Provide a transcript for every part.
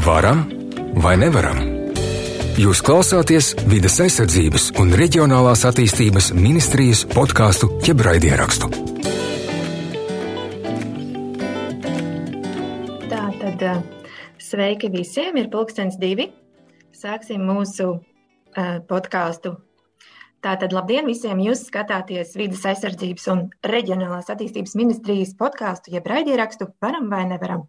Varam vai nevaram? Jūs klausāties vidas aizsardzības un reģionālās attīstības ministrijas podkāstu jeb raidierakstu. Tātad sveiki visiem! Ir pulkstenis divi. Sāksim mūsu uh, podkāstu Tātad, labdien visiem! Jūs skatāties Vides aizsardzības un reģionālās attīstības ministrijas podkāstu, jeb raidierakstu Varam vai nevaram.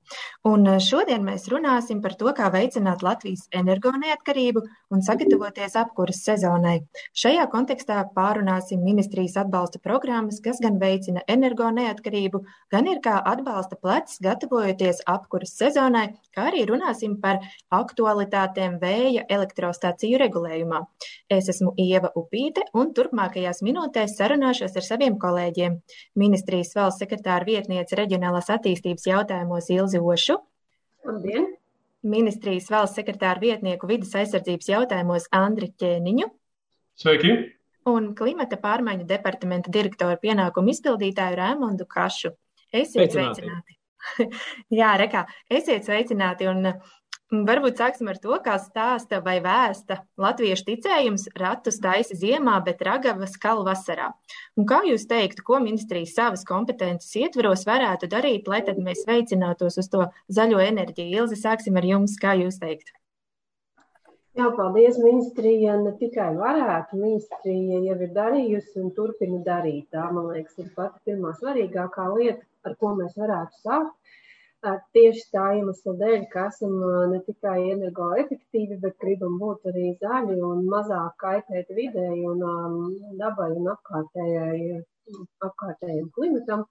Un eh, šodien mēs runāsim par to, kā veicināt Latvijas energoneatkarību un sagatavoties apkuras sezonai. Šajā kontekstā pārunāsim ministrijas atbalsta programmas, kas gan veicina energoneatkarību, gan ir kā atbalsta plecs gatavojoties apkuras sezonai, kā arī runāsim par aktualitātēm vēja elektrostaciju regulējumā. Es esmu Ieva Upīte un turpmākajās minūtēs sarunāšos ar saviem kolēģiem - ministrijas valsts sekretāra vietniece reģionālās attīstības jautājumos Ilzi Ošu. Labdien! Ministrijas valsts sekretāra vietnieku vidas aizsardzības jautājumos Andri Ķēniņu. Sveiki! Un klimata pārmaiņu departamenta direktoru pienākumu izpildītāju Rēmondu Kašu. Esiet sveicināti! sveicināti. Jā, rekā, esiet sveicināti un Varbūt sāksim ar to, kā stāsta vai vēsta latviešu ticējums ratus taisa ziemā, bet ragavas kalu vasarā. Un kā jūs teiktu, ko ministrijas savas kompetences ietveros varētu darīt, lai tad mēs veicinātos uz to zaļo enerģiju? Ilzi, sāksim ar jums, kā jūs teiktu? Jā, paldies. Ministrija ne tikai varētu, ministrija jau ir darījusi un turpina darīt. Tā, man liekas, ir pati pirmā svarīgākā lieta, ar ko mēs varētu sākt Tieši tā iemesla dēļ, ka esam ne tikai energoefektīvi, bet gribam būt arī zaļi un mazāk kaitēt videi un dabai un apkārtējiem klimatam.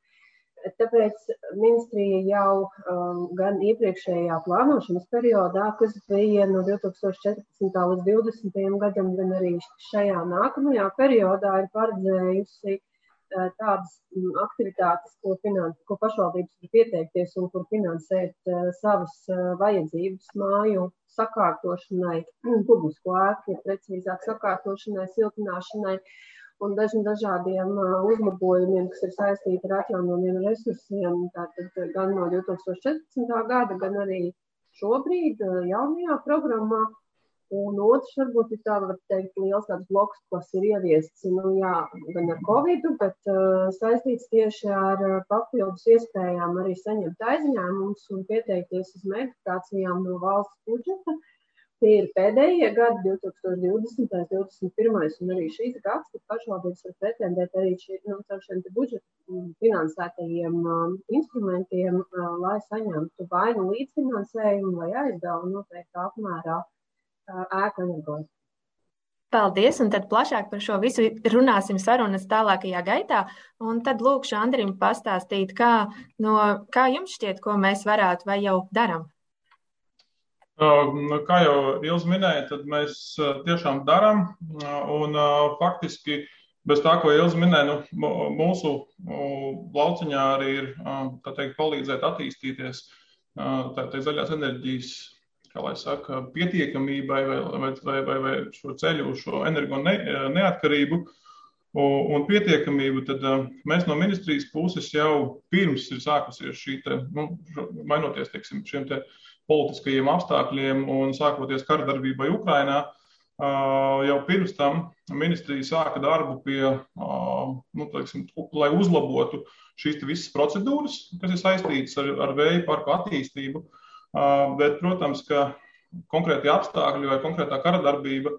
Tāpēc ministrija jau um, gan iepriekšējā plānošanas periodā, kas bija no 2014. līdz 2020. gadam, gan arī šajā nākamajā periodā ir paredzējusi Eh, tādas mm, aktivitātes, ko, finans, ko pašvaldības var pieteikties un kur finansēt uh, savas uh, vajadzības māju sakārtošanai, publisko ēku, ja precīzāk sakārtošanai, siltināšanai un dažiem dažādiem uzlabojumiem, kas ir saistīti ar atjaunojumiem resursiem. Tātad gan no 2014. gada, gan arī šobrīd jaunajā programmā. Un otrs, varbūt, ir tāds, teikt, liels tāds bloks, kas ir ieviests, nu, jā, gan ar Covid, bet uh, saistīts tieši ar uh, papildus iespējām arī saņemt aizņēmumus un pieteikties uz meditācijām no valsts budžeta. Tie ir pēdējie gadi, 2020, 2021 un arī šīs gads, kad pašvaldības var pretendēt arī šī, nu, šiem budžeta finansētajiem uh, instrumentiem, uh, lai saņemtu vai nu līdzfinansējumu vai aizdevumu noteiktā apmērā ēku energojas. Paldies, un tad plašāk par šo visu runāsim sarunas tālākajā gaitā. Un tad lūkšu Andrim pastāstīt, kā, no, kā jums šķiet, ko mēs varētu vai jau darām. Nu, kā jau Ilz minēja, tad mēs tiešām darām. Un faktiski bez tā, ko Ilz minēja, nu, mūsu lauciņā arī ir teikt, palīdzēt attīstīties tā, tā zaļās enerģijas kā lai saka, pietiekamībai vai, vai, vai, vai, vai šo ceļu uz šo energo ne, neatkarību un pietiekamību, tad mēs no ministrijas puses jau pirms ir sākusies šī, te, nu, mainoties teiksim, šiem te politiskajiem apstākļiem un sākoties kardarbībai Ukrainā, jau pirms tam ministrija sāka darbu pie, nu, teiksim, lai uzlabotu šīs visas procedūras, kas ir saistītas ar, ar vēja parku attīstību. Bet, protams, ka konkrēti apstākļi vai konkrētā kara darbība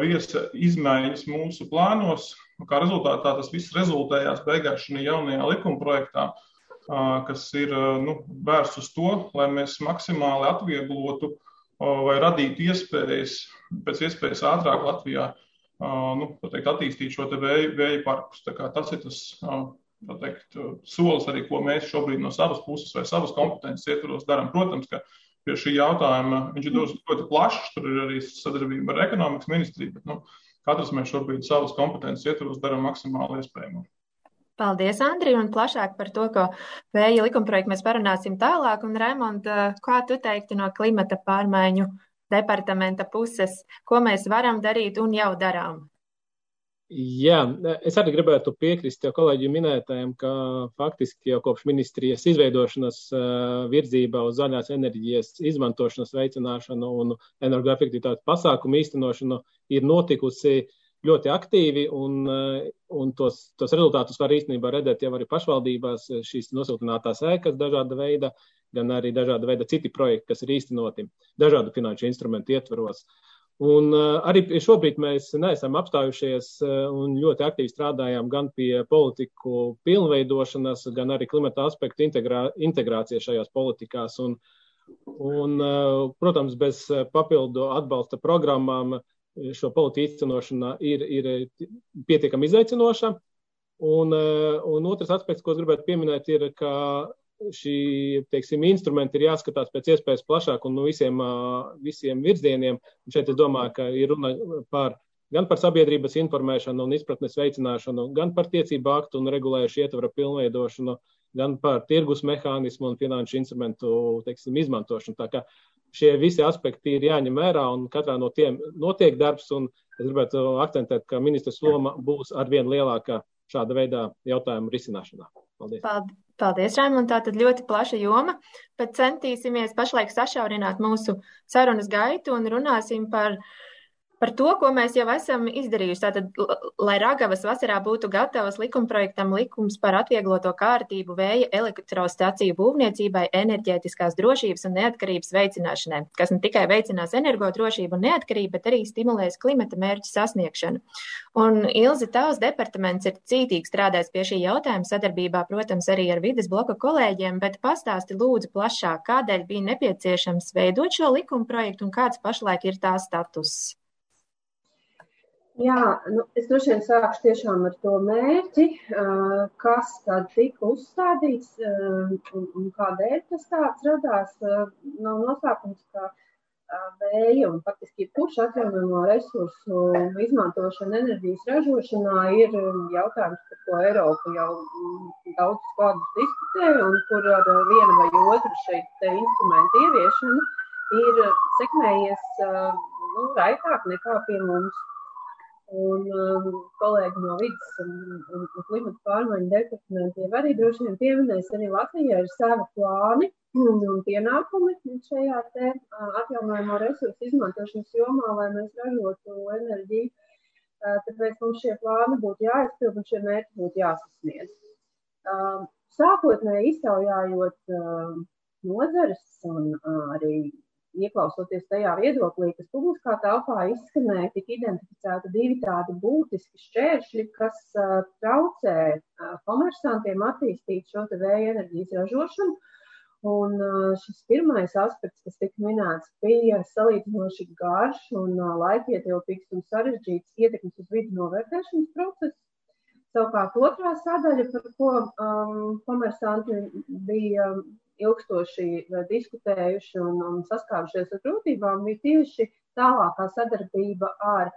viesa izmaiņas mūsu plānos. Kā rezultātā tas viss rezultējās beigās šajā jaunajā likuma projektā, kas ir nu, vērsts uz to, lai mēs maksimāli atvieglotu vai radītu iespējas pēc iespējas ātrāk Latvijā nu, teikt, attīstīt šo vēja, vēja parkus. Tas ir tas teikt, solis arī, ko mēs šobrīd no savas puses vai savas kompetences ietvaros darām. Protams, ka pie šī jautājuma viņš ir ļoti plašs, tur ir arī sadarbība ar ekonomikas ministriju, bet nu, katrs mēs šobrīd savas kompetences ietvaros darām maksimāli iespējamo. Paldies, Andri, un plašāk par to, ko vēja likumprojektu mēs parunāsim tālāk. Un, Raimond, kā tu teiktu no klimata pārmaiņu departamenta puses, ko mēs varam darīt un jau darām? Jā, es arī gribētu piekrist jau kolēģi minētajam, ka faktiski jau kopš ministrijas izveidošanas virzība uz zaļās enerģijas izmantošanas veicināšanu un energoefektivitātes pasākumu īstenošanu ir notikusi ļoti aktīvi, un, un tos, tos rezultātus var īstenībā redzēt jau arī pašvaldībās, šīs nosiltinātās ēkas dažāda veida, gan arī dažāda veida citi projekti, kas ir īstenoti dažādu finanšu instrumentu ietvaros. Uh, Un uh, arī šobrīd mēs neesam apstājušies uh, un ļoti aktīvi strādājam gan pie politiku pilnveidošanas, gan arī klimata aspektu integrā, integrācijas šajās politikās. Un, un, uh, protams, bez papildu atbalsta programmām šo politiku īstenošana ir, ir pietiekami izaicinoša. Un, un otrs aspekts, ko es gribētu pieminēt, ir, ka šī teiksim, instrumenti ir jāskatās pēc iespējas plašāk un no visiem, visiem virzieniem. Un šeit es domāju, ka ir runa par, gan par sabiedrības informēšanu un izpratnes veicināšanu, gan par tiecību aktu un regulējušu ietvara pilnveidošanu, gan par tirgus mehānismu un finanšu instrumentu teiksim, izmantošanu. Tā kā šie visi aspekti ir jāņem vērā un katrā no tiem notiek darbs. Es gribētu akcentēt, ka ministrs loma būs arvien lielāka šāda veida jautājumu risināšanā. Paldies! Paldies, Raimond. Tā tad ļoti plaša joma, bet centīsimies pašlaik sašaurināt mūsu sarunas gaitu un runāsim par uh, par to, ko mēs jau esam izdarījuši. Tātad, lai Ragavas vasarā būtu gatavas likumprojektam likums par atviegloto kārtību vēja elektrostaciju būvniecībai, enerģētiskās drošības un neatkarības veicināšanai, kas ne tikai veicinās energodrošību un neatkarību, bet arī stimulēs klimata mērķu sasniegšanu. Un Ilzi Tavs departaments ir cītīgi strādājis pie šī jautājuma sadarbībā, protams, arī ar vides bloka kolēģiem, bet pastāsti lūdzu plašāk, kādēļ bija nepieciešams veidot šo likumprojektu un kāds pašlaik ir tā status. Jā, nu, es droši vien sākšu tiešām ar to mērķi, kas tad tika uzstādīts un, kādēļ tas tāds radās. Nav noslēpums, ka vēja un faktiski kurš atjaunojamo resursu izmantošana enerģijas ražošanā ir jautājums, par ko Eiropa jau daudz gadus diskutē un kur ar vienu vai otru šeit instrumentu ieviešanu ir sekmējies nu, raitāk nekā pie mums. Un um, kolēģi no vidas un, un, un klimata pārmaiņu departamentiem arī droši vien pieminēs, arī Latvijā ir savi plāni un, un pienākumi šajā te uh, atjaunojamo resursu izmantošanas jomā, lai mēs ražotu enerģiju. Uh, tāpēc mums šie plāni būtu jāizpild un šie mērķi būtu jāsasniedz. Uh, sākotnēji iztaujājot uh, nozares un uh, arī ieklausoties tajā viedoklī, kas publiskā telpā izskanēja, tika identificēti divi tādi būtiski šķēršļi, kas uh, traucē uh, komersantiem attīstīt šo vēja enerģijas ražošanu. Un uh, šis pirmais aspekts, kas tika minēts, bija salīdzinoši garš un laikietilpīgs un sarežģīts ietekmes uz vidu novērtēšanas process. Savukārt otrā sadaļa, par ko um, komersanti bija ilgstoši diskutējuši un, un saskārušies ar grūtībām, bija tieši tālākā sadarbība ar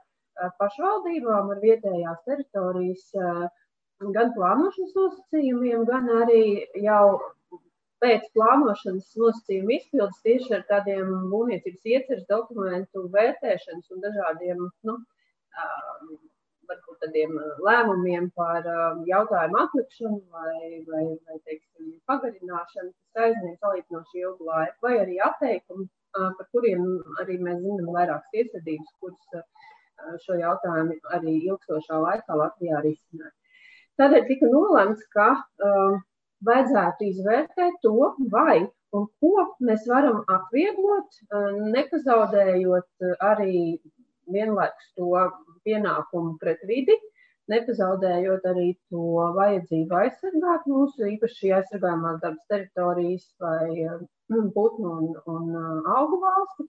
pašvaldībām, ar vietējās teritorijas gan plānošanas nosacījumiem, gan arī jau pēc plānošanas nosacījumu izpildes tieši ar tādiem būvniecības ieceres dokumentu vērtēšanas un dažādiem nu, tādiem lēmumiem par jautājumu atlikšanu vai, vai, vai teiksim, pagarināšanu, kas aizņem salīdzinoši ilgu laiku, vai arī atteikumu, par kuriem arī mēs zinām vairākas tiesvedības, kuras šo jautājumu arī ilgstošā laikā Latvijā risināja. Tādēļ tika nolēmts, ka uh, vajadzētu izvērtēt to, vai un ko mēs varam atvieglot, uh, nepazaudējot arī vienlaikus to pienākumu pret vidi, nepazaudējot arī to vajadzību aizsargāt mūsu īpaši aizsargājumās dabas teritorijas vai mm, putnu un, un uh, augu valsti.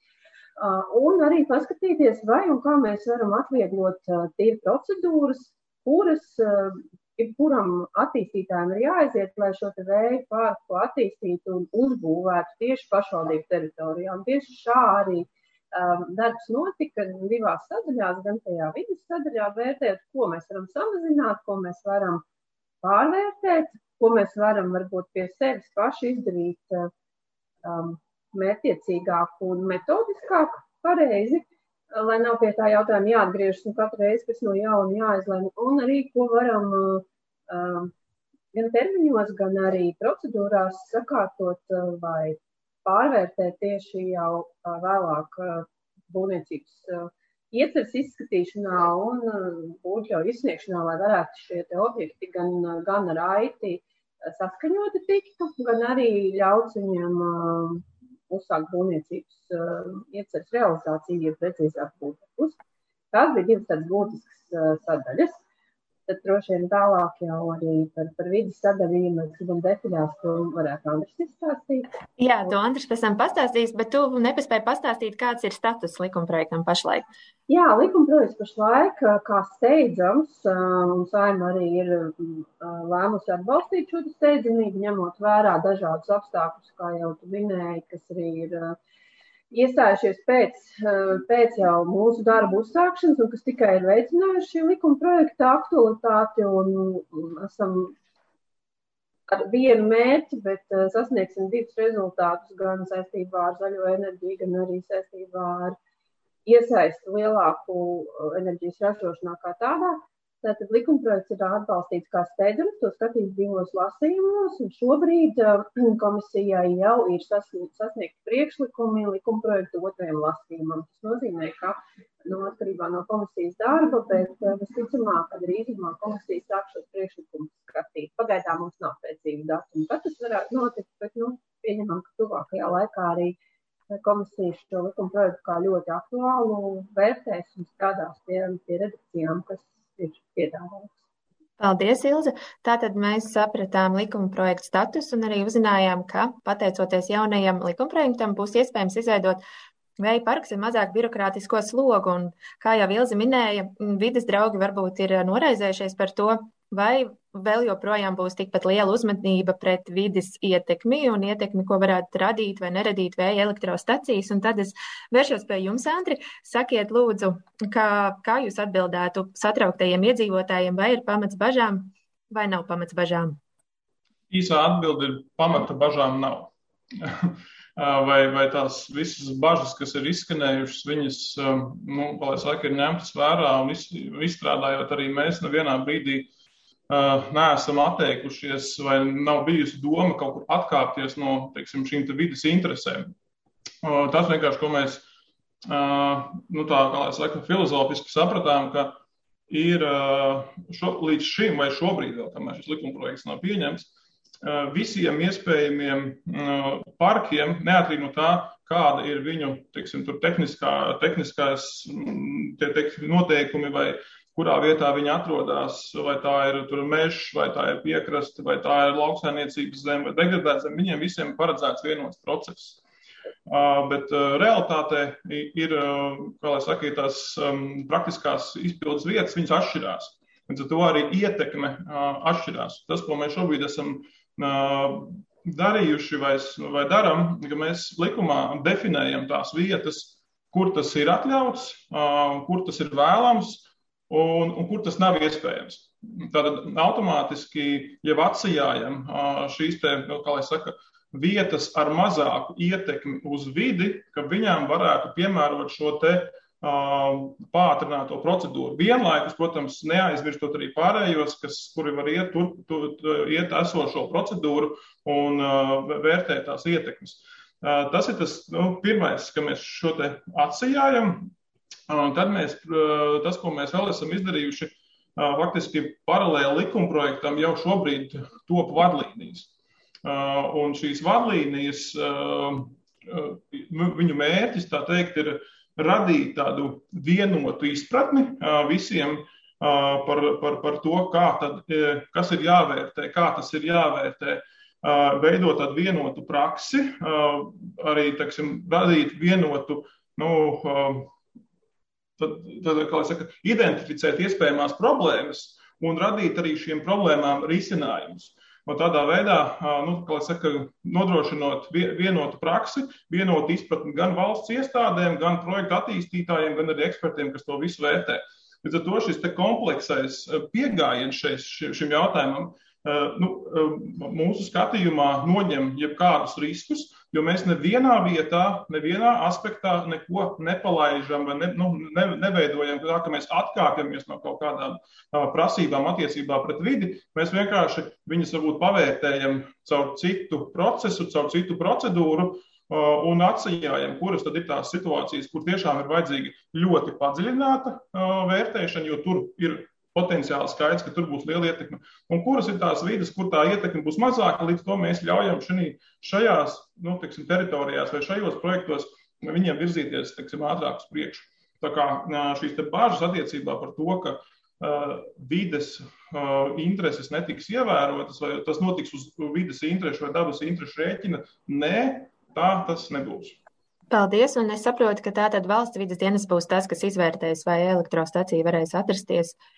Uh, un arī paskatīties, vai un kā mēs varam atvieglot uh, tīri procedūras, kuras jebkuram attīstītājam ir jāaiziet, lai šo vēju parku attīstītu un uzbūvētu tieši pašvaldību teritorijā. Un tieši šā arī uh, Um, darbs notika divās sadaļās, gan tajā vidas sadaļā, vērtēt, ko mēs varam samazināt, ko mēs varam pārvērtēt, ko mēs varam varbūt pie sevis paši izdarīt um, mērķiecīgāk un metodiskāk pareizi. lai nav pie tā jautājuma jāatgriežas un katru reizi pēc no jauna jāizlemj. Un arī, ko varam uh, gan termiņos, gan arī procedūrās sakārtot uh, vai pārvērtēt tieši jau vēlāk būvniecības ieceres izskatīšanā un būvļauju izsniegšanā, lai varētu šie objekti gan, gan raiti saskaņoti tiktu, gan arī ļauts viņiem uzsākt būvniecības ieceres realizāciju, ja precīzāk būtu. Tās bija divas tādas būtiskas sadaļas. Tad droši vien tālāk jau arī par, par vidas ja mēs gribam detaļās, ko varētu Andris izstāstīt. Jā, to Andris pēc tam pastāstīs, bet tu nepaspēji pastāstīt, kāds ir status likumprojektam pašlaik. Jā, likumprojekts pašlaik, kā steidzams, un saima arī ir lēmusi atbalstīt šo steidzamību, ņemot vērā dažādus apstākļus, kā jau tu minēji, kas arī ir iestājušies pēc, eh, pēc jau mūsu darba uzsākšanas, un kas tikai ir veicinājuši šī likuma projekta aktualitāti, un esam ar vienu mērķi, bet eh, sasniegsim divus rezultātus gan saistībā ar zaļo enerģiju, gan arī saistībā ar iesaistu lielāku eh, enerģijas ražošanā kā tādā. Tātad likumprojekts ir atbalstīts kā steidzams, to skatīs divos lasījumos, un šobrīd uh, komisijai jau ir sasniegti priekšlikumi likumprojektu otrajam lasījumam. Tas nozīmē, ka no nu, atkarībā no komisijas darba, bet uh, visticamāk, ka drīzumā komisija sāk šos priekšlikumus skatīt. Pagaidām mums nav pēcīgu datumu, kad tas varētu notikt, bet nu, pieņemam, ka tuvākajā laikā arī komisija šo likumprojektu kā ļoti aktuālu vērtēs un strādās pie, pie redakcijām, kas ir piedāvāts. Paldies, Ilze. Tātad mēs sapratām likuma projektu statusu un arī uzzinājām, ka pateicoties jaunajam likumprojektam būs iespējams izveidot Vēja parks ir mazāk birokrātisko slogu, un, kā jau Ilzi minēja, vidas draugi varbūt ir noraizējušies par to, vai vēl joprojām būs tikpat liela uzmanība pret vidas ietekmi un ietekmi, ko varētu radīt vai neradīt vēja elektrostacijas. Un tad es vēršos pie jums, Andri. Sakiet, lūdzu, kā, kā jūs atbildētu satrauktajiem iedzīvotājiem, vai ir pamats bažām vai nav pamats bažām? Īsā atbilde ir pamata bažām nav. vai, vai tās visas bažas, kas ir izskanējušas, viņas, nu, lai saka, ir ņemtas vērā un izstrādājot arī mēs nevienā brīdī neesam atteikušies vai nav bijusi doma kaut kur atkāpties no teiksim, šīm te vidas interesēm. Tas vienkārši, ko mēs nu, tā, kā lai saka, filozofiski sapratām, ka ir šo, līdz šim vai šobrīd vēl, kamēr šis likumprojekts nav pieņemts, visiem iespējamiem parkiem, neatkarīgi no tā, kāda ir viņu teiksim, tehniskā, tehniskās tie, teik, noteikumi vai kurā vietā viņi atrodas, vai tā ir mežs, vai tā ir piekraste, vai tā ir lauksainiecības zeme vai degradēta zeme. Viņiem visiem ir paredzēts vienots process. Uh, bet uh, realitātē ir, uh, kā lai saka, tās um, praktiskās izpildes vietas, viņas atšķirās. Līdz ar to arī ietekme atšķirās. Tas, ko mēs šobrīd esam darījuši vai, vai darām, ka mēs likumā definējam tās vietas, kur tas ir atļauts, kur tas ir vēlams, un, un kur tas nav iespējams. Tātad automātiski jau atsijājam šīs te, nu, kā lai saka, vietas ar mazāku ietekmi uz vidi, ka viņām varētu piemērot šo te pātrināto procedūru. Vienlaikus, protams, neaizmirstot arī pārējos, kas, kuri var iet, tur, tur, iet esošo procedūru un uh, vērtēt tās ietekmes. Uh, tas ir tas nu, pirmais, ka mēs šo te atsijājam, Un tad mēs, tas, ko mēs vēl esam izdarījuši, faktiski paralēli likumprojektam jau šobrīd top vadlīnijas. Un šīs vadlīnijas, viņu mērķis, tā teikt, ir radīt tādu vienotu izpratni visiem par, par, par to, tad, kas ir jāvērtē, kā tas ir jāvērtē, veidot tādu vienotu praksi, arī, teiksim, radīt vienotu, nu, tad, tad kā jau saka, identificēt iespējamās problēmas un radīt arī šīm problēmām risinājumus. Un tādā veidā, nu, saka, nodrošinot vienotu praksi, vienotu izpratni gan valsts iestādēm, gan projektu attīstītājiem, gan arī ekspertiem, kas to visu vērtē. Līdz ar to šis kompleksais pieejams šim jautājumam nu, mūsu skatījumā noņem jebkādus riskus, jo mēs nevienā vietā, nevienā aspektā neko nepalaidām vai ne, nu, ne, neveidojam tā, ka mēs atkāpjamies no kaut kādām uh, prasībām attiecībā pret vidi. Mēs vienkārši viņus varbūt pavērtējam caur citu procesu, caur citu procedūru. Uh, un atsajājam, kuras tad ir tās situācijas, kur tiešām ir vajadzīga ļoti padziļināta uh, vērtēšana, jo tur ir potenciāli skaidrs, ka tur būs liela ietekme. Un kuras ir tās vidas, kur tā ietekme būs mazāka, līdz to mēs ļaujam šī, šajās nu, teksim, teritorijās vai šajos projektos viņiem virzīties teksim, ātrāk uz priekšu. Tā kā šīs bāžas attiecībā par to, ka uh, vides uh, intereses netiks ievērotas, vai tas notiks uz vides interesu vai dabas interesu rēķina, nē, tā tas nebūs. Paldies, un es saprotu, ka tātad valsts vidas dienas būs tas, kas izvērtēs, vai elektrostacija varēs atrasties uh,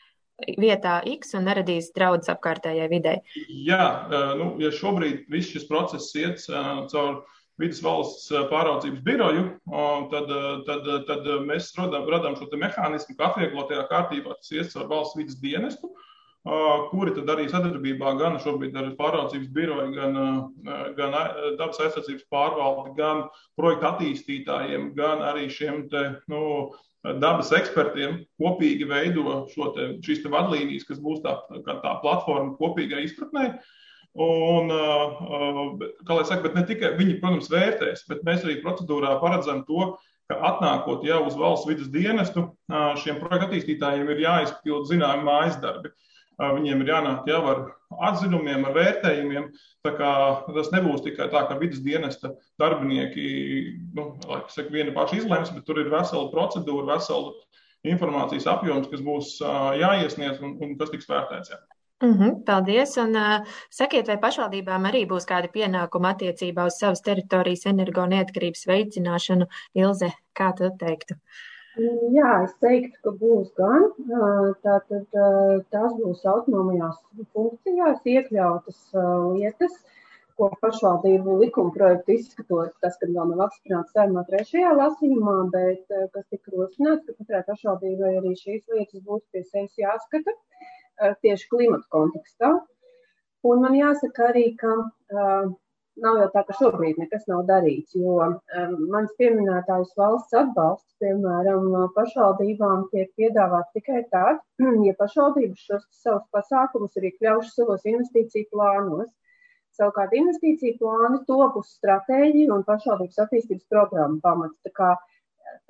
vietā X un neradīs draudus apkārtējai videi. Jā, nu, ja šobrīd viss šis process iet caur vidas valsts pāraudzības biroju, tad, tad, tad mēs radām, radām šo mehānismu, ka atvieglotajā kārtībā tas iet caur valsts vidas dienestu, kuri tad arī sadarbībā gan šobrīd ar pāraudzības biroju, gan, gan dabas aizsardzības pārvaldi, gan projektu attīstītājiem, gan arī šiem te, nu, dabas ekspertiem kopīgi veido te, šīs te vadlīnijas, kas būs tā, tā platforma kopīgai izpratnē. Un, kā lai saka, bet ne tikai viņi, protams, vērtēs, bet mēs arī procedūrā paredzam to, ka atnākot jau uz valsts vidas dienestu, šiem projektu attīstītājiem ir jāizpild zināmi mājas darbi. Viņiem ir jānāk jau ar atzinumiem, ar vērtējumiem. Tas nebūs tikai tā, ka vidas dienesta darbinieki, nu, saka, viena paša izlems, bet tur ir vesela procedūra, vesela informācijas apjoms, kas būs jāiesniedz un, un kas tiks vērtēts. Jā. Mm -hmm, paldies. Un, uh, sakiet, vai pašvaldībām arī būs kādi pienākumi attiecībā uz savas teritorijas energo neatkarības veicināšanu? Ilze, kā tu teiktu? Uh, Jā, es teiktu, ka būs gan. Tātad tās būs autonomajās funkcijās iekļautas lietas, ko pašvaldību likuma projektu izskatot, tas, kad vēl nav apstiprināts saimā trešajā lasījumā, bet kas tika rosināts, ka katrai pašvaldībai arī šīs lietas būtu pie sevis jāskata tieši klimata kontekstā. Un man jāsaka arī, ka nav jau tā, ka šobrīd nekas nav darīts, jo um, mans pieminētājs valsts atbalsts, piemēram, pašvaldībām tiek piedāvāts tikai tad, ja pašvaldības šos savus pasākumus ir iekļaujušas savos investīciju plānos. Savukārt investīciju plāni top uz stratēģiju un pašvaldības attīstības programmu pamats.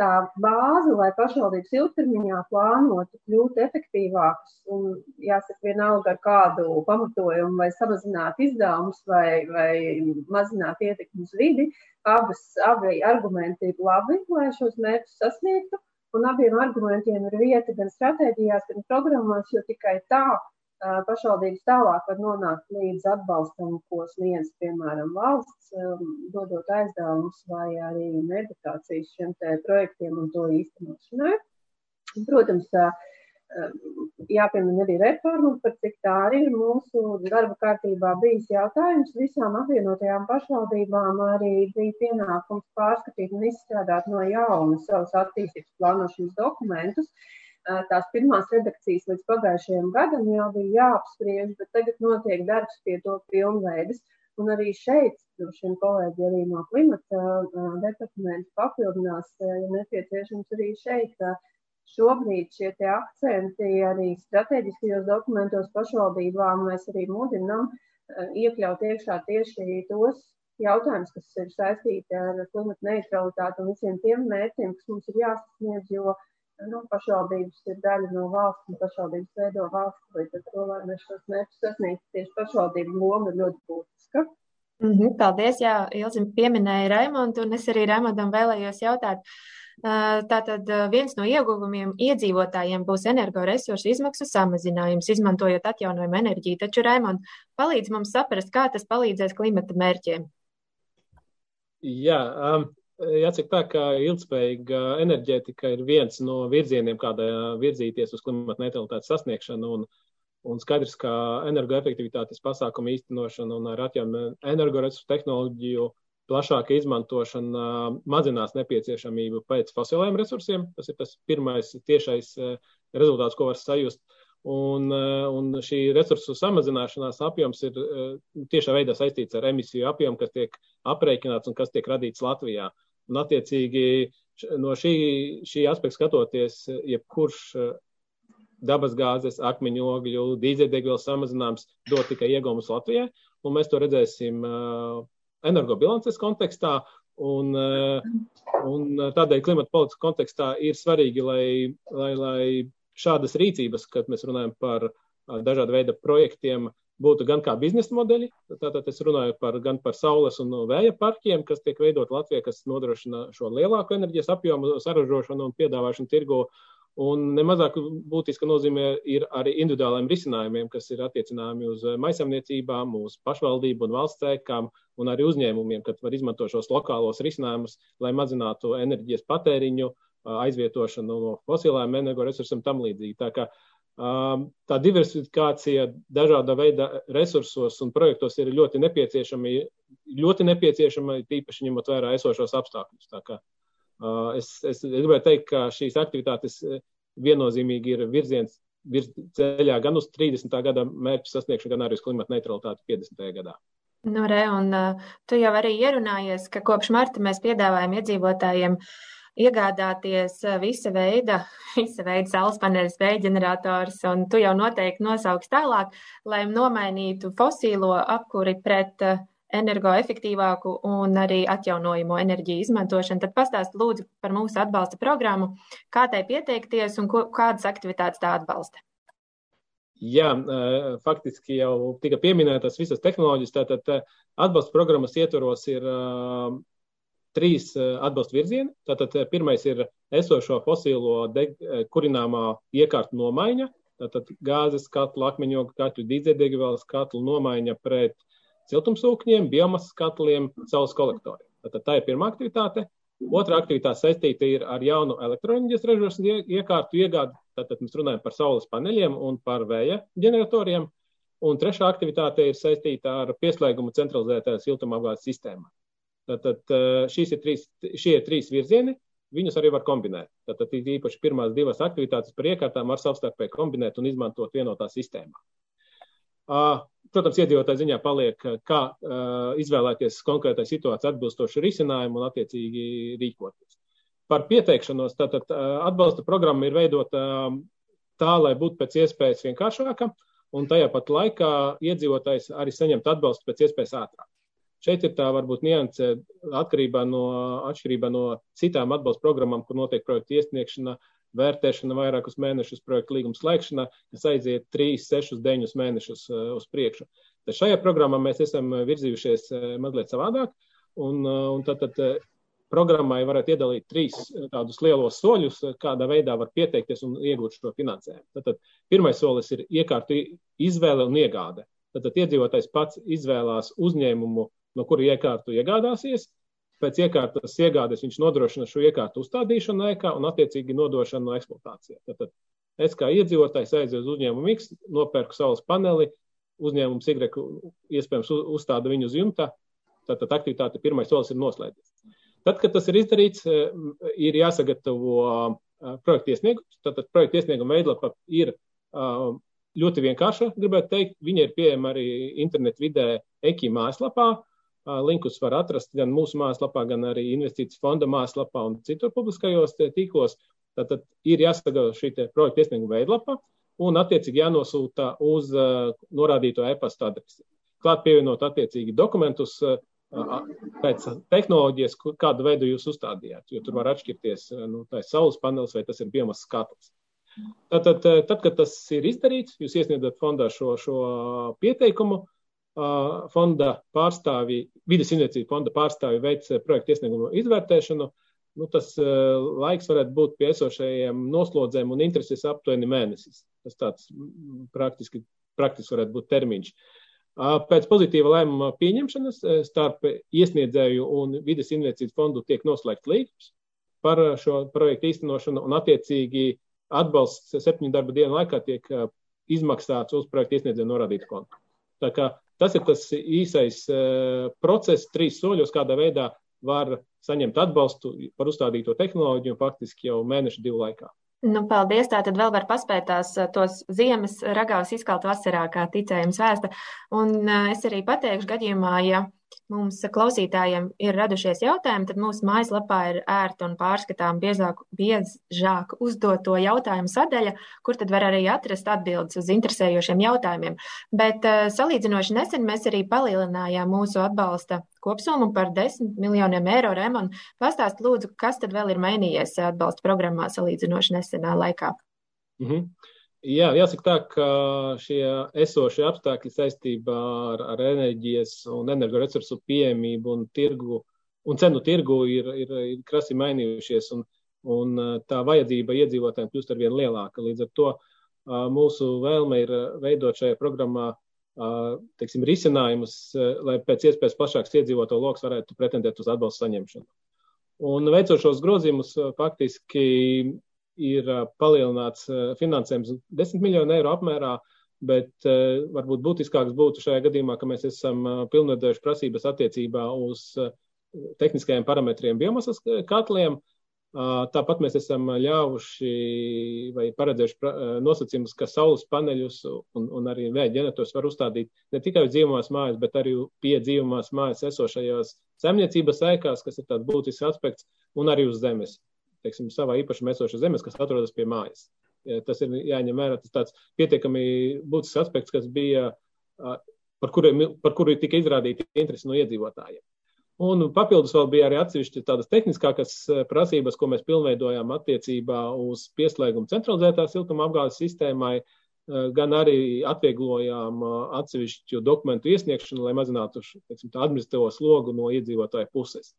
Tā bāze, lai pašvaldības ilgtermiņā plānotu, kļūtu efektīvākas un, jāsaka, vienalga ar kādu pamatojumu, vai samazināt izdevumus, vai, vai mazināt ietekmi uz vidi, abas, abi argumenti ir labi, lai šos mērķus sasniegtu. Un abiem argumentiem ir vieta gan stratēģijās, gan programmās, jo tikai tā pašvaldības tālāk var nonākt līdz atbalstam, ko sniedz, piemēram, valsts, dodot aizdevumus vai arī meditācijas šiem projektiem un to īstenošanai. Protams, jāpiemina arī reforma, par cik tā arī ir mūsu darba kārtībā bijis jautājums. Visām apvienotajām pašvaldībām arī bija pienākums pārskatīt un izstrādāt no jauna savus attīstības plānošanas dokumentus. Uh, tās pirmās redakcijas līdz pagājušajam gadam jau bija jāapspriež, bet tagad notiek darbs pie to pilnveidas. Un arī šeit, droši vien kolēģi arī no klimata departamenta papildinās, ja nepieciešams arī šeit, šobrīd šie akcenti arī strateģiskajos dokumentos pašvaldībām mēs arī mudinām iekļaut iekšā tieši tos jautājumus, kas ir saistīti ar klimata neutralitāti un visiem tiem mērķiem, kas mums ir jāsasniedz, jo uh, nu, pašvaldības ir daļa no valsts, un pašvaldības veido valsts. Līdz ar to, lai mēs šos mērķus sasniegtu, tieši pašvaldību loma ir ļoti būtiska. Mm -hmm, paldies, jā, Ilzim pieminēja Raimondu, un es arī Raimondam vēlējos jautāt. Tātad viens no ieguvumiem iedzīvotājiem būs energoresursu izmaksu samazinājums, izmantojot atjaunojumu enerģiju. Taču, Raimond, palīdz mums saprast, kā tas palīdzēs klimata mērķiem. Jā, um, Jāsaka tā, ka ilgspējīga enerģētika ir viens no virzieniem, kādā virzīties uz klimata neutralitātes sasniegšanu. Un, un skaidrs, ka energoefektivitātes pasākumu īstenošana un ar atjaunojumu energoresursu tehnoloģiju plašāka izmantošana mazinās nepieciešamību pēc fosiliem resursiem. Tas ir tas pirmais tiešais rezultāts, ko var sajust. Un, un šī resursu samazināšanās apjoms ir tiešā veidā saistīts ar emisiju apjomu, kas tiek aprēķināts un kas tiek radīts Latvijā. Un, attiecīgi, no šī, šī aspekta skatoties, jebkurš dabasgāzes, akmeņogļu, dīzeļdegvielas samazinājums dod tikai iegūmus Latvijai, un mēs to redzēsim uh, energobilances kontekstā. Un, uh, un tādēļ klimata politikas kontekstā ir svarīgi, lai, lai, lai šādas rīcības, kad mēs runājam par uh, dažādu veidu projektiem, būtu gan kā biznesa modeļi, tātad es runāju par, gan par saules un vēja parkiem, kas tiek veidot Latvijā, kas nodrošina šo lielāku enerģijas apjomu saražošanu un piedāvāšanu tirgu, Un nemazāk būtiska nozīme ir arī individuāliem risinājumiem, kas ir attiecināmi uz maisaimniecībām, uz pašvaldību un valsts ēkām un arī uzņēmumiem, kad var izmantot šos lokālos risinājumus, lai mazinātu enerģijas patēriņu, aizvietošanu no fosilām energoresursiem tam līdzīgi. Tā, kā, tā diversifikācija dažāda veida resursos un projektos ir ļoti nepieciešama, ļoti nepieciešama tīpaši ņemot vērā esošos apstākļus. Tā kā Es, es, es gribēju teikt, ka šīs aktivitātes viennozīmīgi ir virziens virz ceļā gan uz 30. gada mērķu sasniegšanu, gan arī uz klimata neutralitāti 50. gadā. Nu, re, un uh, tu jau arī ierunājies, ka kopš marta mēs piedāvājam iedzīvotājiem iegādāties visa veida, visa veida saules paneļus, vēja ģenerators, un tu jau noteikti nosauks tālāk, lai nomainītu fosīlo apkuri pret energoefektīvāku un arī atjaunojamo enerģiju izmantošanu. Tad pastāst lūdzu par mūsu atbalsta programmu, kā tai pieteikties un ko, kādas aktivitātes tā atbalsta. Jā, faktiski jau tika pieminētas visas tehnoloģijas. Tātad atbalsta programmas ietvaros ir trīs atbalsta virzieni. Tātad pirmais ir esošo fosīlo kurināmā iekārtu nomaiņa. Tātad gāzes katlu, akmeņogu katlu, dīzeļdegvielas katlu nomaiņa pret siltumsūkņiem, biomasas katliem, saules kolektoriem. Tātad tā ir pirmā aktivitāte. Otra aktivitāte saistīta ir ar jaunu elektroenerģijas ražošanas iekārtu iegādi. Tātad mēs runājam par saules paneļiem un par vēja ģeneratoriem. Un trešā aktivitāte ir saistīta ar pieslēgumu centralizētajā siltumapgādes sistēmā. Tātad šīs ir trīs, šie ir trīs virzieni, viņus arī var kombinēt. Tātad īpaši pirmās divas aktivitātes par iekārtām var savstarpēji kombinēt un izmantot vienotā sistēmā. Protams, iedzīvotāju ziņā paliek, kā izvēlēties konkrētai situācijai atbilstošu risinājumu un attiecīgi rīkoties. Par pieteikšanos, tātad atbalsta programma ir veidota tā, lai būtu pēc iespējas vienkāršāka, un tajā pat laikā iedzīvotājs arī saņemt atbalstu pēc iespējas ātrāk. Šeit ir tā varbūt nianse atkarībā no, atšķirībā no citām atbalsta programmām, kur notiek projekta iesniegšana, vērtēšana vairākus mēnešus, projekta līguma slēgšana, kas aiziet 3, 6, 9 mēnešus uh, uz priekšu. Tad šajā programmā mēs esam virzījušies uh, mazliet savādāk, un, un tad, tad programmai varētu iedalīt trīs tādus lielos soļus, kādā veidā var pieteikties un iegūt šo finansējumu. Tātad pirmais solis ir iekārtu izvēle un iegāde. Tātad iedzīvotājs pats izvēlās uzņēmumu, no kura iekārtu iegādāsies, pēc iekārtas iegādes viņš nodrošina šo iekārtu uzstādīšanu ēkā un attiecīgi nodošanu no eksploatācijā. Tātad es kā iedzīvotājs aizēju uz uzņēmumu X, nopērku saules paneli, uzņēmums Y iespējams uzstāda viņu uz jumta, tātad aktivitāte pirmais solis ir noslēdzies. Tad, kad tas ir izdarīts, eh, ir jāsagatavo eh, projekta iesniegums. Tātad projekta iesnieguma veidlapa ir eh, ļoti vienkārša, gribētu teikt. Viņa ir pieejama arī internetu vidē EKI mājaslapā. Linkus var atrast gan mūsu mājaslapā, gan arī investīciju fonda mājaslapā un citur publiskajos tīklos. Tātad ir jāsagatavo šī projekta iesnieguma veidlapa un attiecīgi jānosūta uz uh, norādīto e-pasta adresi. Klāt pievienot attiecīgi dokumentus uh, pēc tehnoloģijas, kādu veidu jūs uzstādījāt, jo tur var atšķirties, nu, saules panelis vai tas ir biomasas katls. Tātad, tad, kad tas ir izdarīts, jūs iesniedzat fondā šo, šo pieteikumu, fonda pārstāvji, vidas investīciju fonda pārstāvji veic projektu iesniegumu izvērtēšanu. Nu, tas laiks varētu būt pie esošajiem noslodzēm un intereses aptuveni mēnesis. Tas tāds praktiski, praktiski varētu būt termiņš. Pēc pozitīva lēmuma pieņemšanas starp iesniedzēju un vidas investīciju fondu tiek noslēgts līgums par šo projektu īstenošanu un attiecīgi atbalsts septiņu darba dienu laikā tiek izmaksāts uz projektu iesniedzēju norādītu kontu. Tā kā Tas ir tas īsais uh, process, trīs soļos, kādā veidā var saņemt atbalstu par uzstādīto tehnoloģiju faktiski jau mēnešu divu laikā. Nu, paldies! Tā tad vēl var paspēt tās tos ziemas ragavas izkalt vasarā, kā ticējums vēsta. Un es arī pateikšu gadījumā, ja mums klausītājiem ir radušies jautājumi, tad mūsu mājaslapā ir ērta un pārskatām biezāk, biežāk uzdoto jautājumu sadaļa, kur tad var arī atrast atbildes uz interesējošiem jautājumiem. Bet uh, salīdzinoši nesen mēs arī palielinājām mūsu atbalsta kopsummu par 10 miljoniem eiro. Remon, pastāst lūdzu, kas tad vēl ir mainījies atbalsta programmā salīdzinoši nesenā laikā? Mm -hmm. Jā, jāsaka tā, ka šie esošie apstākļi saistībā ar, ar enerģijas un energoresursu pieejamību un, tirgu, un cenu tirgu ir, ir, ir krasi mainījušies, un, un tā vajadzība iedzīvotājiem kļūst ar vien lielāka. Līdz ar to mūsu vēlme ir veidot šajā programmā teiksim, risinājumus, lai pēc iespējas plašāks iedzīvotāju lokus varētu pretendēt uz atbalstu saņemšanu. Un veicot šos grozījumus, faktiski ir palielināts finansējums 10 miljonu eiro apmērā, bet varbūt būtiskāks būtu šajā gadījumā, ka mēs esam pilnvedojuši prasības attiecībā uz tehniskajiem parametriem biomasas katliem. Tāpat mēs esam ļāvuši vai paredzējuši nosacījumus, ka saules paneļus un, un arī vēja ģenerators var uzstādīt ne tikai uz dzīvumās mājas, bet arī pie dzīvumās mājas esošajās saimniecības ēkās, kas ir tāds būtisks aspekts, un arī uz zemes teiksim, savā īpašumā esošas zemes, kas atrodas pie mājas. Tas ir jāņem vērā. Tas tāds pietiekami būtisks aspekts, kas bija, par kuru, par kuru tika izrādīta interesi no iedzīvotājiem. Un papildus vēl bija arī atsevišķi tādas tehniskākas prasības, ko mēs pilnveidojām attiecībā uz pieslēgumu centralizētā siltuma apgādes sistēmai, gan arī atvieglojām atsevišķu dokumentu iesniegšanu, lai mazinātu teiksim, administratīvo slogu no iedzīvotāju puses.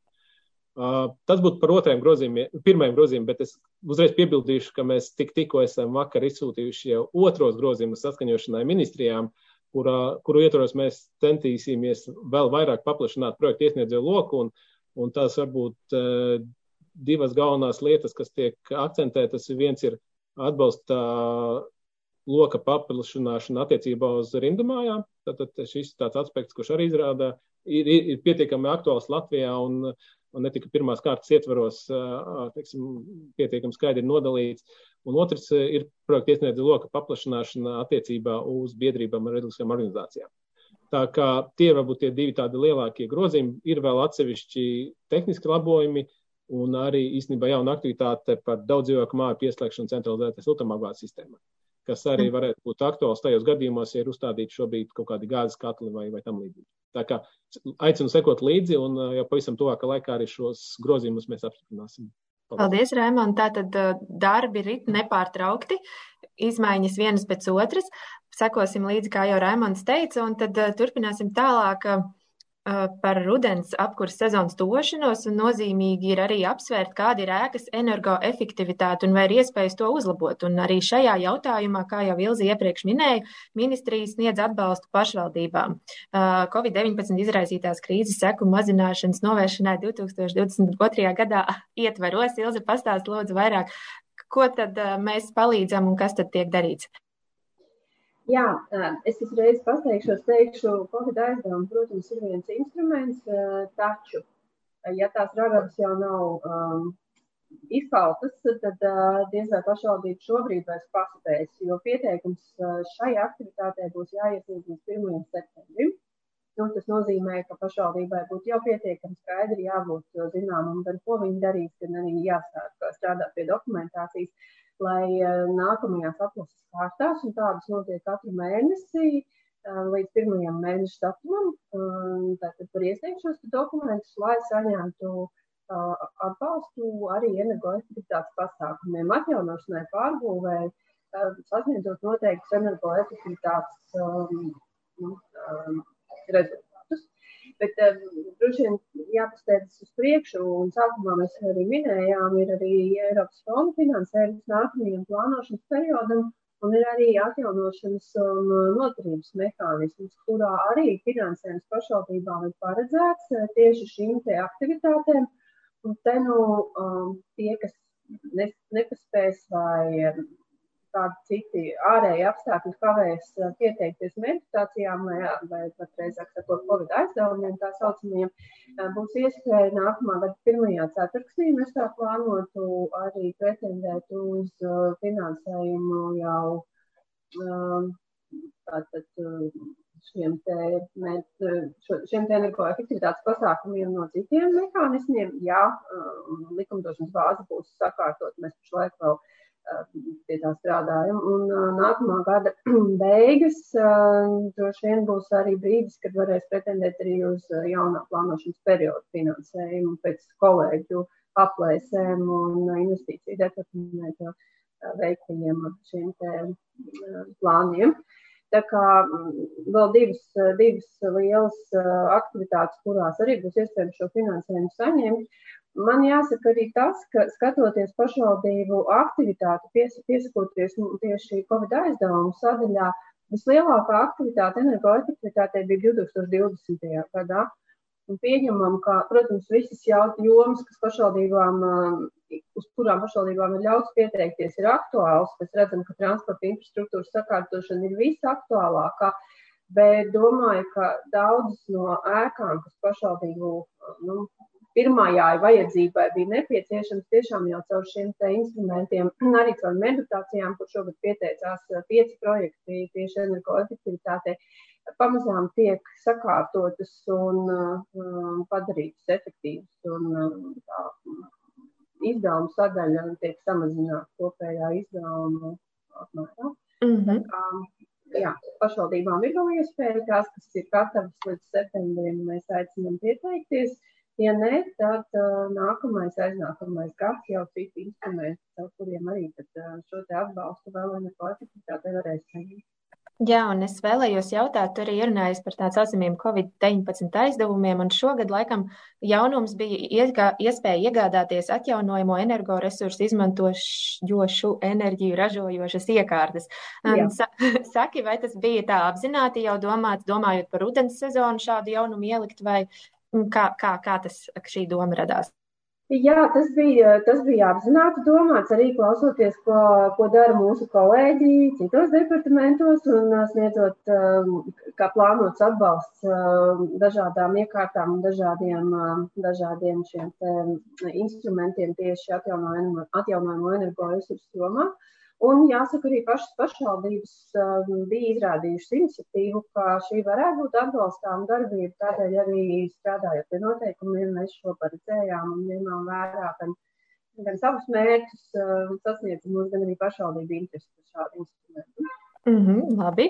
Tas būtu par otrajiem grozījumiem, pirmajiem grozījumiem, bet es uzreiz piebildīšu, ka mēs tik, tikko esam vakar izsūtījuši jau otros grozījumus saskaņošanai ministrijām, kurā, kuru ietvaros mēs centīsimies vēl vairāk paplašināt projektu iesniedzēju loku, un, un tās varbūt uh, divas galvenās lietas, kas tiek akcentētas. Viens ir atbalsta loka paplašināšana attiecībā uz rindumājām. Tātad šis tāds aspekts, kurš arī izrāda, ir, ir, ir pietiekami aktuāls Latvijā, un un ne tikai pirmās kārtas ietvaros teiksim, pietiekami skaidri nodalīts. Un otrs ir projekta iesniedza loka paplašināšana attiecībā uz biedrībām ar reliģiskām organizācijām. Tā kā tie varbūt tie divi tādi lielākie grozījumi, ir vēl atsevišķi tehniski labojumi un arī īstenībā jauna aktivitāte par daudz dzīvokļu māju pieslēgšanu centralizētai siltumapgādes sistēmai kas arī varētu būt aktuāls tajos gadījumos, ja ir uzstādīti šobrīd kaut kādi gāzes katli vai, vai tam līdzīgi. Tā kā aicinu sekot līdzi un jau pavisam tuvākā laikā arī šos grozījumus mēs apstiprināsim. Paldies, Paldies Rēmon. Tātad darbi rit nepārtraukti, izmaiņas vienas pēc otras. Sekosim līdzi, kā jau Rēmons teica, un tad turpināsim tālāk par rudens apkurses sezonas tošanos, un nozīmīgi ir arī apsvērt, kāda ir ēkas energoefektivitāte un vai ir iespējas to uzlabot. Un arī šajā jautājumā, kā jau Ilzi iepriekš minēja, ministrijas sniedz atbalstu pašvaldībām. Covid-19 izraisītās krīzes seku mazināšanas novēršanai 2022. gadā ietveros. Ilzi pastāst lūdzu vairāk, ko tad mēs palīdzam un kas tad tiek darīts. Jā, es uzreiz pateikšos, teikšu, Covid aizdevumi, protams, ir viens instruments, taču, ja tās ragavas jau nav um, izkaltas, tad uh, diez vai pašvaldība šobrīd vairs paspēs, jo pieteikums šai aktivitātei būs jāiesniedz līdz 1. septembrim. Nu, tas nozīmē, ka pašvaldībai būtu jau pietiekami skaidri jābūt zināmam, gan ko viņi darīs, gan arī jāsāk strādāt pie dokumentācijas lai eh, nākamajās atlases kārtās, un tādas notiek katru mēnesi eh, līdz pirmajam mēneša datumam, eh, tātad var iesniegt šos dokumentus, lai saņemtu atbalstu arī energoefektivitātes pasākumiem, atjaunošanai, pārbūvēi, sasniedzot noteiktus energoefektivitātes um, rezultātus. Bet um, droši vien jāpasteidzas uz priekšu, un sākumā mēs arī minējām, ir arī Eiropas fonda finansējums nākamajam plānošanas periodam, un ir arī atjaunošanas un noturības mehānisms, kurā arī finansējums pašvaldībām ir paredzēts eh, tieši šīm te aktivitātēm. Un te nu um, tie, kas ne, nepaspēs vai kādi citi ārēji apstākļi kavēs eh, pieteikties meditācijām vai, vai pat reizāk sakot, Covid aizdevumiem tā saucamajiem, Būs iespēja nākamā gada pirmajā ceturksnī mēs tā plānotu arī pretendēt uz finansējumu jau tātad šiem te, šiem te energoefektivitātes pasākumiem no citiem mehānismiem. Jā, likumdošanas bāze būs sakārtot, mēs pašlaik vēl pie tā strādājam. Un nākamā gada beigas droši vien būs arī brīdis, kad varēs pretendēt arī uz jaunā plānošanas perioda finansējumu pēc kolēģu aplēsēm un investīciju departamenta veiktajiem šiem plāniem. Tā kā vēl divas, divas lielas aktivitātes, kurās arī būs iespējams šo finansējumu saņemt. Man jāsaka arī tas, ka skatoties pašvaldību aktivitāti, pies, piesakoties tieši Covid aizdevumu sadaļā, vislielākā aktivitāte energoefektivitātei bija 2020. gadā. Un pieņemam, ka, protams, visas jomas, kas pašvaldībām, uz kurām pašvaldībām ir ļauts pieteikties, ir aktuāls. Mēs redzam, ka transporta infrastruktūras sakārtošana ir visaktuālākā. Bet domāju, ka daudzas no ēkām, kas pašvaldību nu, pirmajai vajadzībai bija nepieciešams tiešām jau caur šiem instrumentiem, arī caur meditācijām, kur šogad pieteicās eh, pieci projekti tieši energoefektivitātei, pamazām tiek sakārtotas un uh, padarītas efektīvas. Un, tā, izdevuma sadaļa tiek samazināta kopējā izdevuma apmērā. Mm -hmm. Tā, jā, pašvaldībām ir vēl iespēja, tās, kas ir gatavas līdz septembrim, mēs aicinām pieteikties. Ja nē, tad uh, nākamais, aiznākamais gads jau citi instrumenti, ar kuriem arī tad, uh, šo te atbalstu vēl energoefektivitātei varēs saņemt. Jā, un es vēlējos jautāt, tu arī runājies par tā saucamiem Covid-19 aizdevumiem, un šogad laikam jaunums bija iegā, iespēja iegādāties atjaunojamo energoresursu izmantojošu enerģiju ražojošas iekārtas. Um, sa saki, vai tas bija tā apzināti jau domāts, domājot par rudens sezonu šādu jaunumu ielikt, vai Kā, kā, kā tas, šī doma radās? Jā, tas bija, tas bija apzināti domāts arī klausoties, ko, ko dara mūsu kolēģi citos departamentos un sniedzot, kā plānots atbalsts dažādām iekārtām un dažādiem, dažādiem šiem instrumentiem tieši atjaunojumu energoresursu jomā. Un jāsaka, arī pašas pašvaldības um, bija izrādījušas iniciatīvu, ka šī varētu būt atbalstām darbība. Tādēļ arī strādājot pie noteikumiem, mēs šo paredzējām un ņēmām vērā gan, gan savus mērķus uh, sasniedzumus, gan arī pašvaldību interesi par šādu instrumentu. Mm -hmm, labi.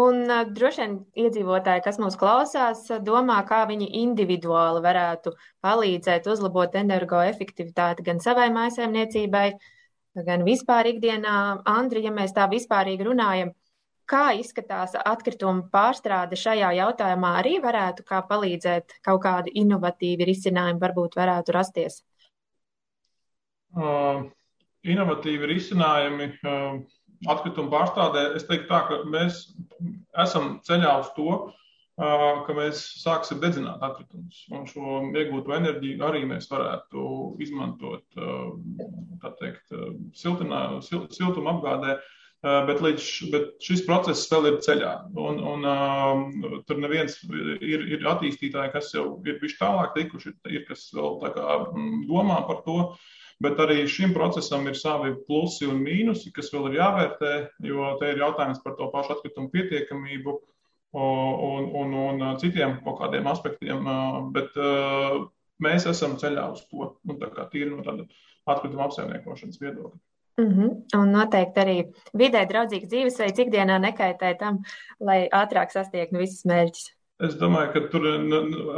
Un uh, droši vien iedzīvotāji, kas mūs klausās, domā, kā viņi individuāli varētu palīdzēt uzlabot energoefektivitāti gan savai mājsaimniecībai, uh, gan vispār ikdienā. Andri, ja mēs tā vispārīgi runājam, kā izskatās atkrituma pārstrāde šajā jautājumā, arī varētu kā palīdzēt kaut kādi inovatīvi risinājumi varbūt varētu rasties? Uh, inovatīvi risinājumi uh, atkrituma pārstrādē, es teiktu tā, ka mēs esam ceļā uz to, ka mēs sāksim dedzināt atkritumus. Un šo iegūto enerģiju arī mēs varētu izmantot teikt, siltinā, sil, siltuma apgādē. Bet, līdz, bet šis process vēl ir ceļā. Un, un, uh, tur neviens ir, ir attīstītāji, kas jau ir bijuši tālāk tikuši, ir kas vēl kā, domā par to. Bet arī šim procesam ir savi plusi un mīnusi, kas vēl ir jāvērtē, jo te ir jautājums par to pašu atkritumu pietiekamību. Uh, un, un, un citiem kaut kādiem aspektiem, bet mēs esam ceļā uz to, nu, tā kā tīri no tāda atkrituma apsaimniekošanas viedokļa. Mm -hmm. Un noteikti arī vidē draudzīgs dzīvesveids ikdienā nekaitē tam, lai ātrāk sasniegtu visus mērķus. Es domāju, ka tur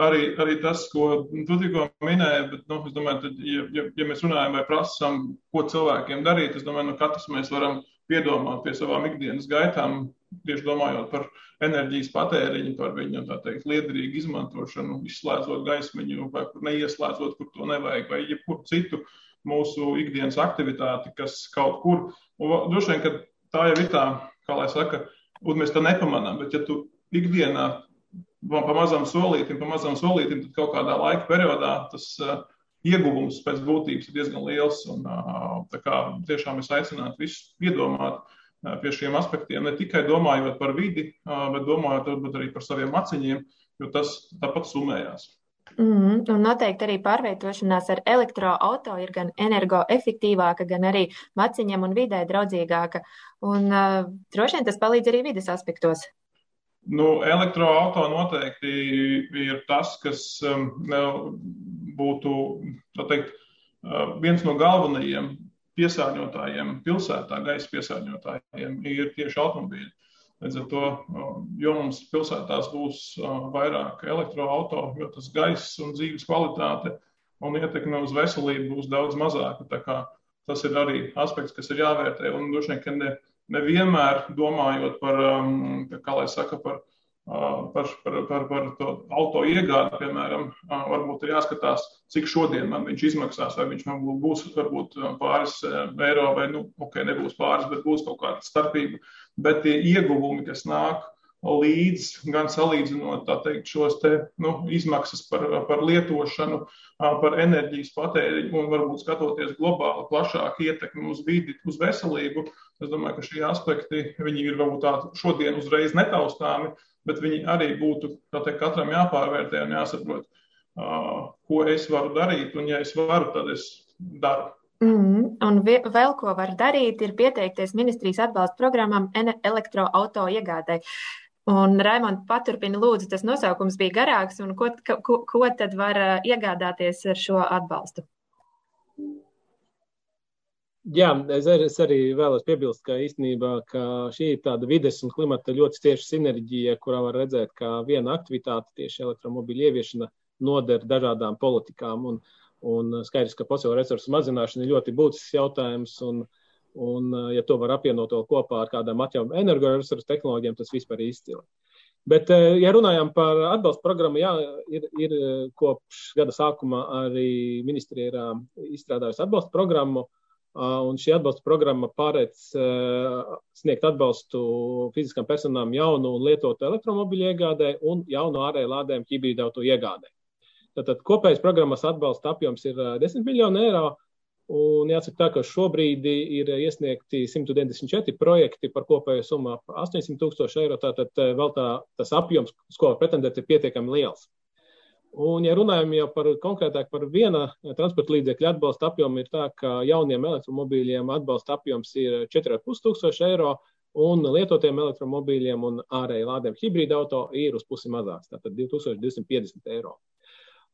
arī, arī tas, ko tu tikko minēji, bet, nu, es domāju, tad, ja, ja, ja mēs runājam vai prasām, ko cilvēkiem darīt, es domāju, nu, katrs mēs varam piedomāt pie savām ikdienas gaitām, tieši domājot par enerģijas patēriņu, par viņu teikt, liederīgu izmantošanu, izslēdzot gaismiņu, vai neieslēdzot, kur to nevajag, vai jebkuru citu mūsu ikdienas aktivitāti, kas kaut kur. Un droši vien, ka tā jau ir tā, kā lai saka, un mēs to nepamanām, bet ja tu ikdienā pa mazam solītim, pa mazam solītim, tad kaut kādā laika periodā tas uh, ieguvums pēc būtības ir diezgan liels. Un, kā tiešām es aicinātu visus piedomāt pie šiem aspektiem, ne tikai domājot par vidi, bet domājot varbūt arī par saviem maciņiem, jo tas tāpat summējās. Mm, un noteikti arī pārvietošanās ar elektroautorātu ir gan energoefektīvāka, gan arī maciņam un vidē draudzīgāka. Un uh, droši vien tas palīdz arī vidas aspektos. Nu, elektroautorāta noteikti ir tas, kas um, būtu teikt, uh, viens no galvenajiem piesārņotājiem pilsētā, gaisa piesārņotājiem, ir tieši automobīļi. Līdz ar to, jo mums pilsētās būs vairāk elektroautorātu, jo tas gaiss un dzīves kvalitāte un ietekme uz veselību būs daudz mazāka. Tas ir arī aspekts, kas ir jāvērtē. Un droši vien, ka ne, nevienmēr domājot par, kā lai saka, par par, par, par, par to auto iegādi, piemēram, varbūt ir jāskatās, cik šodien man viņš izmaksās, vai viņš man būs varbūt pāris eiro, vai, nu, ok, nebūs pāris, bet būs kaut kāda starpība. Bet tie ieguvumi, kas nāk līdz, gan salīdzinot teikt, šos te, nu, izmaksas par, par lietošanu, par enerģijas patēriņu un varbūt skatoties globāli plašāk ietekmi uz vidi, uz veselību, es domāju, ka šie aspekti, viņi ir varbūt tādi šodien uzreiz netaustāmi, bet viņi arī būtu teikt, katram jāpārvērtē un jāsaprot, uh, ko es varu darīt, un ja es varu, tad es daru. Mm, un vēl ko var darīt, ir pieteikties ministrijas atbalsta programmām elektroauto iegādai. Un Raimond paturpina, lūdzu, tas nosaukums bija garāks, un ko, ko, ko tad var iegādāties ar šo atbalstu? Jā, es, ar, es arī vēlos piebilst, ka īstenībā ka šī ir tāda vides un klimata ļoti cieša sinerģija, kurā var redzēt, ka viena aktivitāte, tieši elektromobīļu ieviešana, noder dažādām politikām. Un, un skaidrs, ka fosilo resursu mazināšana ir ļoti būtisks jautājums. Un, un, ja to var apvienot to kopā ar kādām atjaunotām energoresursu tehnoloģijām, tas vispār ir izcili. Bet, ja runājam par atbalstu programmu, jā, ir, ir kopš gada sākuma arī ministrija ir izstrādājusi atbalstu programmu Un šī atbalsta programma paredz sniegt atbalstu fiziskam personām jaunu un lietotu elektromobīļu iegādē un jaunu ārēju lādējumu hibrīdu auto iegādē. Tātad kopējais programmas atbalsta apjoms ir 10 miljoni eiro. Un jāsaka tā, ka šobrīd ir iesniegti 194 projekti par kopējo summu ap 800 tūkstoši eiro. Tātad vēl tā, tas apjoms, uz ko pretendēt, ir pietiekami liels. Un, ja runājam jau par konkrētāk par viena transporta līdzekļa atbalsta apjomu, ir tā, ka jauniem elektromobīļiem atbalsta apjoms ir 4,5 tūkstoši eiro, un lietotiem elektromobīļiem un ārēji lādēm hibrīda auto ir uz pusi mazāks, tātad 2250 eiro.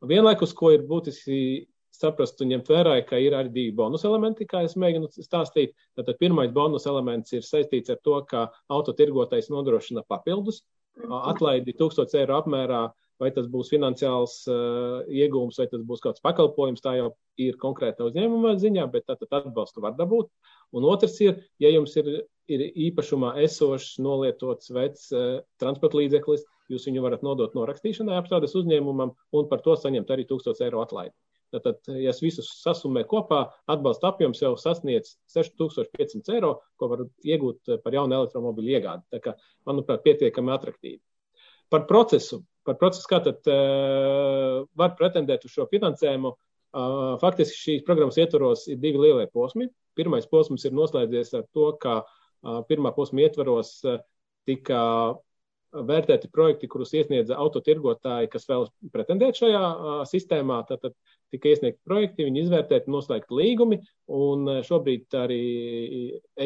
Vienlaikus, ko ir būtiski saprast un ņemt vērā, ka ir arī divi bonus elementi, kā es mēģinu stāstīt. Tātad pirmais bonus elements ir saistīts ar to, ka autotirgotais nodrošina papildus atlaidi 1000 eiro apmērā vai tas būs finansiāls uh, iegūms, vai tas būs kāds pakalpojums, tā jau ir konkrēta uzņēmuma ziņā, bet tātad atbalstu var dabūt. Un otrs ir, ja jums ir, ir īpašumā esošs, nolietots vecs uh, transporta līdzeklis, jūs viņu varat nodot norakstīšanai apstrādes uzņēmumam un par to saņemt arī 1000 eiro atlaidi. Tātad, ja visus sasumē kopā, atbalsta apjoms jau sasniedz 6500 eiro, ko var iegūt par jaunu elektromobīļu iegādi. Tā kā, manuprāt, pietiekami attraktīvi. Par procesu par procesu, kā tad uh, var pretendēt uz šo finansējumu. Uh, faktiski šīs programmas ietvaros ir divi lielie posmi. Pirmais posms ir noslēdzies ar to, ka uh, pirmā posma ietvaros uh, tika vērtēti projekti, kurus iesniedza autotirgotāji, kas vēlas pretendēt šajā uh, sistēmā. Tātad tika iesniegti projekti, viņi izvērtēti, noslēgti līgumi, un šobrīd arī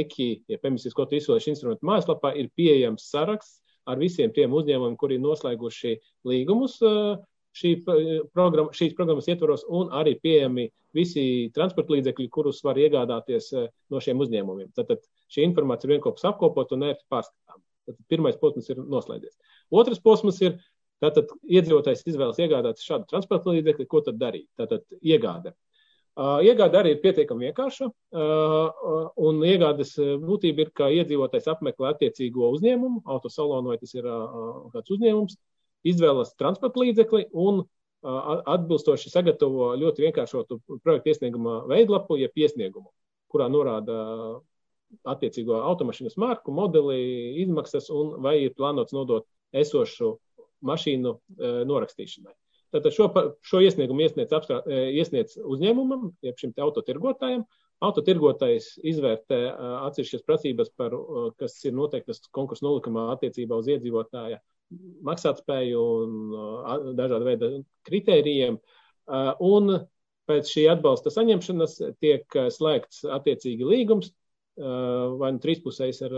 EKI, ja emisijas kvotu izsoļošanas instrumentu mājaslapā, ir pieejams saraksts ar visiem tiem uzņēmumiem, kuri ir noslēguši līgumus eh, šī programma, šīs programmas ietvaros, un arī pieejami visi transporta līdzekļi, kurus var iegādāties eh, no šiem uzņēmumiem. Tad šī informācija ir vienopus apkopot un ērti pārskatām. Tad pirmais posms ir noslēdzies. Otrs posms ir, tātad iedzīvotājs izvēlas iegādāties šādu transporta līdzekli, ko tad darīt? Tātad iegāde. Iegāde arī ir pietiekami vienkārša, un iegādes būtība ir, ka iedzīvotājs apmeklē attiecīgo uzņēmumu, autosalonu vai tas ir kāds uzņēmums, izvēlas transporta līdzekli un atbilstoši sagatavo ļoti vienkāršotu projektu iesnieguma veidlapu, jeb iesniegumu, kurā norāda attiecīgo automašīnas marku, modeli, izmaksas un vai ir plānots nodot esošu mašīnu norakstīšanai. Tātad šo, šo iesniegumu iesniedz, apstrā, e, iesniedz uzņēmumam, jeb šim autotirgotājam, Autotirgotājs izvērtē atsevišķas prasības, par, kas ir noteiktas konkursu nolikumā attiecībā uz iedzīvotāja maksātspēju un dažādu veidu kritērijiem. Un pēc šī atbalsta saņemšanas tiek slēgts attiecīgi līgums, vai nu trīspusējs ar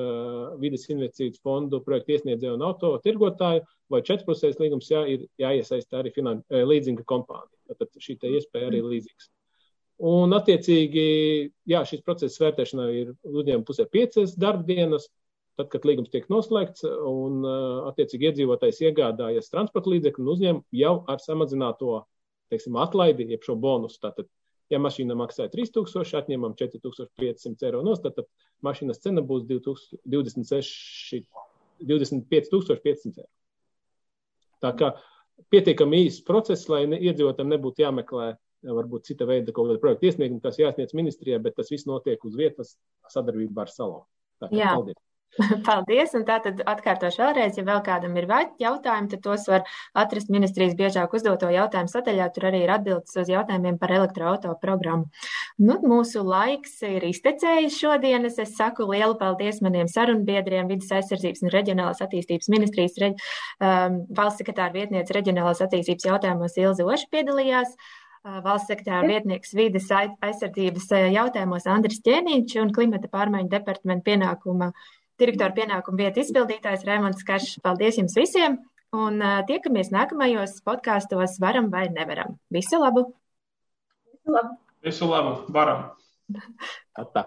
vidas investīciju fondu projektu iesniedzēju un auto tirgotāju, vai četrpusējs līgums jā, ir jāiesaista arī finan... līdzinga kompānija. Tad šī iespēja arī ir līdzīgs. Un, attiecīgi, jā, šis process vērtēšanā ir uzņēmuma pusē piecas darbdienas, tad, kad līgums tiek noslēgts, un, attiecīgi, iedzīvotājs iegādājas transporta līdzekli un uzņēma jau ar samazināto, teiksim, atlaidi, jeb šo bonusu. Tātad, ja mašīna maksāja 3000, atņemam 4500 eiro nost, tad, tad mašīnas cena būs 2000, 26, 25500 eiro. Tā kā pietiekami īsts process, lai iedzīvotājiem nebūtu jāmeklē varbūt cita veida kaut kāda projekta iesnieguma, kas jāsniedz ministrijai, bet tas viss notiek uz vietas sadarbībā ar salām. Tā, Jā. Paldies! Paldies! Un tātad atkārtošu vēlreiz, ja vēl kādam ir jautājumi, tad tos var atrast ministrijas biežāk uzdoto jautājumu sadaļā. Tur arī ir atbildes uz jautājumiem par elektroauto programmu. Nu, mūsu laiks ir iztecējis šodienas. Es saku lielu paldies maniem sarunbiedriem, vidas aizsardzības un reģionālās attīstības ministrijas reģ, um, valsts sekretāra vietniece reģionālās attīstības jautājumos Ilze Oša piedalījās. Uh, valsts sekretāra vietnieks vides aizsardzības jautājumos Andris Ķēniņš un klimata pārmaiņu departamenta pienākuma direktora pienākuma vietas izpildītājs Raimonds Kašs. Paldies jums visiem! Un tiekamies nākamajos podkāstos Varam vai nevaram. Visu labu! Visu labu! Visu labu! Varam! Tā.